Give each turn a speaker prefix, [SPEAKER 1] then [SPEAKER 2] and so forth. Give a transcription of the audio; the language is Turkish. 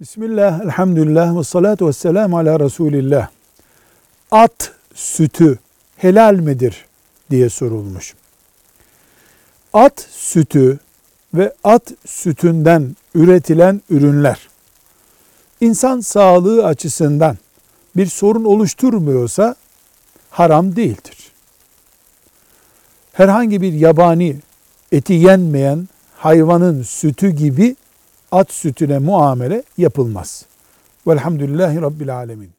[SPEAKER 1] Bismillah, elhamdülillah ve salatu ve selamu ala Resulillah. At sütü helal midir diye sorulmuş. At sütü ve at sütünden üretilen ürünler insan sağlığı açısından bir sorun oluşturmuyorsa haram değildir. Herhangi bir yabani eti yenmeyen hayvanın sütü gibi at sütüne muamele yapılmaz. Velhamdülillahi Rabbil Alemin.